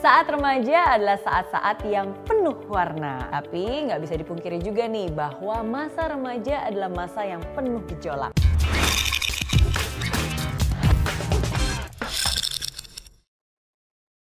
Saat remaja adalah saat-saat yang penuh warna. Tapi nggak bisa dipungkiri juga nih bahwa masa remaja adalah masa yang penuh gejolak.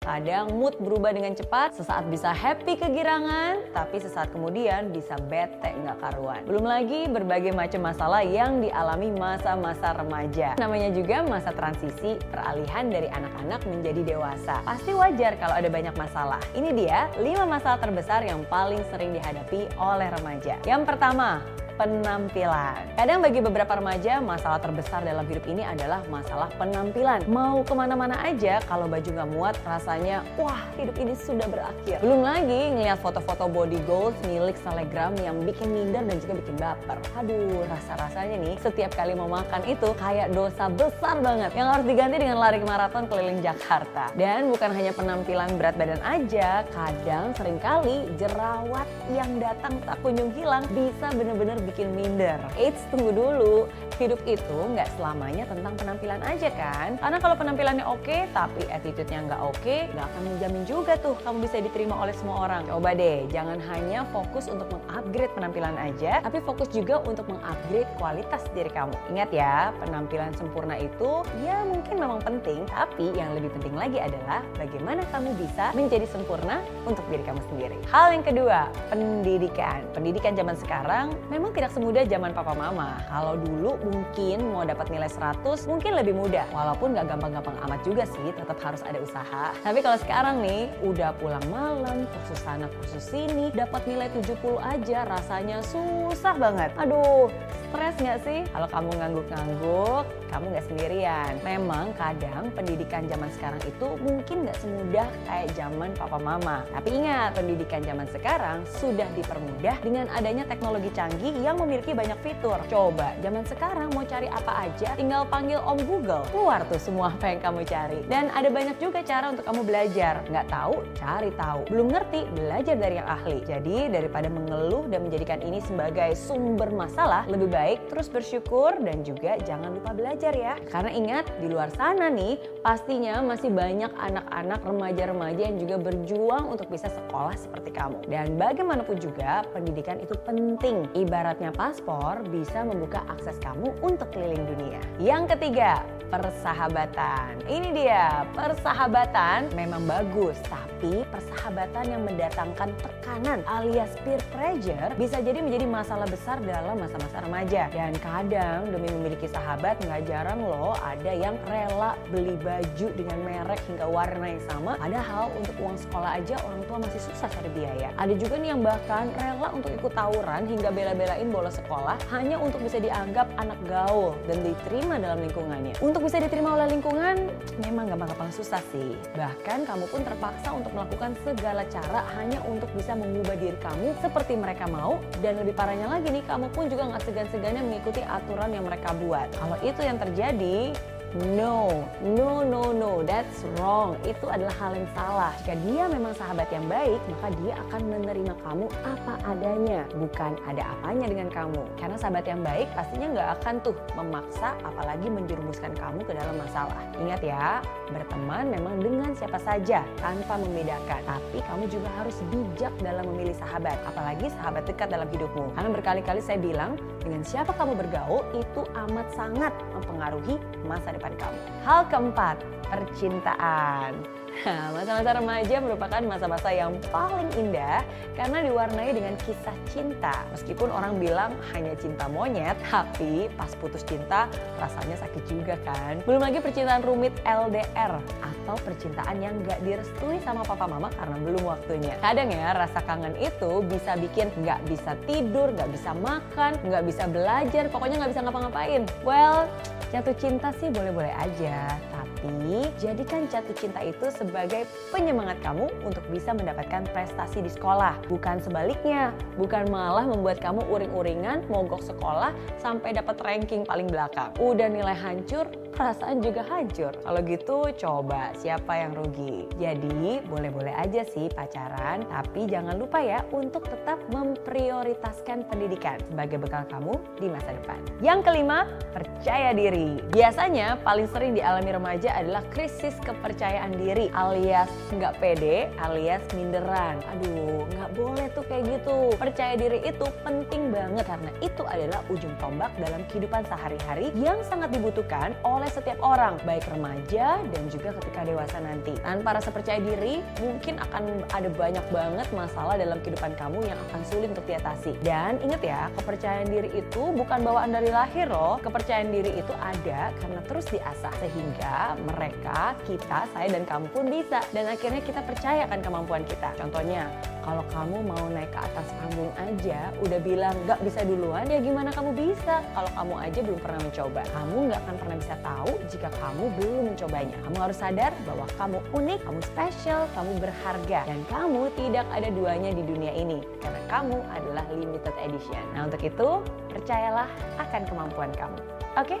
Kadang mood berubah dengan cepat, sesaat bisa happy kegirangan, tapi sesaat kemudian bisa bete nggak karuan. Belum lagi berbagai macam masalah yang dialami masa-masa remaja. Namanya juga masa transisi, peralihan dari anak-anak menjadi dewasa. Pasti wajar kalau ada banyak masalah. Ini dia 5 masalah terbesar yang paling sering dihadapi oleh remaja. Yang pertama, penampilan. Kadang bagi beberapa remaja, masalah terbesar dalam hidup ini adalah masalah penampilan. Mau ke mana-mana aja, kalau baju nggak muat, rasanya wah hidup ini sudah berakhir. Belum lagi ngeliat foto-foto body goals milik selebgram yang bikin minder dan juga bikin baper. Aduh, rasa-rasanya nih setiap kali mau makan itu kayak dosa besar banget yang harus diganti dengan lari maraton keliling Jakarta. Dan bukan hanya penampilan berat badan aja, kadang sering kali jerawat yang datang tak kunjung hilang bisa bener-bener bikin minder. Eits, tunggu dulu. Hidup itu nggak selamanya tentang penampilan aja kan? Karena kalau penampilannya oke, tapi attitude-nya nggak oke, nggak akan menjamin juga tuh kamu bisa diterima oleh semua orang. Coba deh, jangan hanya fokus untuk mengupgrade penampilan aja, tapi fokus juga untuk mengupgrade kualitas diri kamu. Ingat ya, penampilan sempurna itu ya mungkin memang penting, tapi yang lebih penting lagi adalah bagaimana kamu bisa menjadi sempurna untuk diri kamu sendiri. Hal yang kedua, pendidikan. Pendidikan zaman sekarang memang tidak semudah zaman papa mama. Kalau dulu mungkin mau dapat nilai 100 mungkin lebih mudah. Walaupun gak gampang-gampang amat juga sih, tetap harus ada usaha. Tapi kalau sekarang nih, udah pulang malam, kursus sana kursus sini, dapat nilai 70 aja rasanya susah banget. Aduh, stres nggak sih? Kalau kamu ngangguk-ngangguk, kamu nggak sendirian. Memang kadang pendidikan zaman sekarang itu mungkin nggak semudah kayak zaman papa mama. Tapi ingat, pendidikan zaman sekarang sudah dipermudah dengan adanya teknologi canggih yang memiliki banyak fitur. Coba, zaman sekarang mau cari apa aja, tinggal panggil Om Google. Keluar tuh semua apa yang kamu cari. Dan ada banyak juga cara untuk kamu belajar. Nggak tahu, cari tahu. Belum ngerti, belajar dari yang ahli. Jadi daripada mengeluh dan menjadikan ini sebagai sumber masalah, lebih baik terus bersyukur dan juga jangan lupa belajar ya. Karena ingat, di luar sana nih, pastinya masih banyak anak-anak remaja-remaja yang juga berjuang untuk bisa sekolah seperti kamu. Dan bagaimanapun juga, pendidikan itu penting. Ibaratnya paspor bisa membuka akses kamu untuk keliling dunia. Yang ketiga, persahabatan. Ini dia, persahabatan memang bagus, tapi persahabatan yang mendatangkan tekanan alias peer pressure bisa jadi menjadi masalah besar dalam masa-masa remaja. Dan kadang demi memiliki sahabat nggak jarang loh ada yang rela beli baju dengan merek hingga warna yang sama. Padahal untuk uang sekolah aja orang tua masih susah cari biaya. Ada juga nih yang bahkan rela untuk ikut tawuran hingga bela-belain bolos sekolah hanya untuk bisa dianggap anak gaul dan diterima dalam lingkungannya. Untuk bisa diterima oleh lingkungan memang gampang-gampang susah sih. Bahkan kamu pun terpaksa untuk melakukan segala cara hanya untuk bisa mengubah diri kamu seperti mereka mau dan lebih parahnya lagi nih kamu pun juga nggak segan-segannya mengikuti aturan yang mereka buat. Kalau itu yang terjadi, No, no, no, no, that's wrong. Itu adalah hal yang salah. Jika dia memang sahabat yang baik, maka dia akan menerima kamu apa adanya, bukan ada apanya dengan kamu. Karena sahabat yang baik pastinya nggak akan tuh memaksa, apalagi menjerumuskan kamu ke dalam masalah. Ingat ya, berteman memang dengan siapa saja tanpa membedakan. Tapi kamu juga harus bijak dalam memilih sahabat, apalagi sahabat dekat dalam hidupmu. Karena berkali-kali saya bilang, dengan siapa kamu bergaul itu amat sangat mempengaruhi masa depan kamu. Hal keempat, percintaan. Nah, masa-masa remaja merupakan masa-masa yang paling indah karena diwarnai dengan kisah cinta. Meskipun orang bilang hanya cinta monyet, tapi pas putus cinta rasanya sakit juga kan. Belum lagi percintaan rumit LDR atau percintaan yang gak direstui sama papa mama karena belum waktunya. Kadang ya rasa kangen itu bisa bikin gak bisa tidur, gak bisa makan, gak bisa belajar, pokoknya gak bisa ngapa-ngapain. Well, jatuh cinta sih boleh-boleh aja, tapi jadikan jatuh cinta itu sebagai penyemangat kamu untuk bisa mendapatkan prestasi di sekolah. Bukan sebaliknya, bukan malah membuat kamu uring-uringan mogok sekolah sampai dapat ranking paling belakang. Udah nilai hancur, perasaan juga hancur. Kalau gitu coba siapa yang rugi. Jadi boleh-boleh aja sih pacaran, tapi jangan lupa ya untuk tetap memprioritaskan pendidikan sebagai bekal kamu di masa depan. Yang kelima, percaya diri. Biasanya paling sering dialami remaja adalah krisis kepercayaan diri alias nggak pede alias minderan. Aduh, nggak boleh tuh kayak gitu. Percaya diri itu penting banget karena itu adalah ujung tombak dalam kehidupan sehari-hari yang sangat dibutuhkan oleh setiap orang, baik remaja dan juga ketika dewasa nanti. Tanpa rasa percaya diri, mungkin akan ada banyak banget masalah dalam kehidupan kamu yang akan sulit untuk diatasi. Dan ingat ya, kepercayaan diri itu bukan bawaan dari lahir loh. Kepercayaan diri itu ada karena terus diasah sehingga mereka, kita, saya dan kamu pun bisa. Dan akhirnya kita percayakan kemampuan kita. Contohnya, kalau kamu mau naik ke atas panggung aja, udah bilang gak bisa duluan, ya gimana kamu bisa? Kalau kamu aja belum pernah mencoba, kamu gak akan pernah bisa tahu jika kamu belum mencobanya. Kamu harus sadar bahwa kamu unik, kamu spesial, kamu berharga, dan kamu tidak ada duanya di dunia ini. Karena kamu adalah limited edition. Nah untuk itu, percayalah akan kemampuan kamu. Oke? Okay?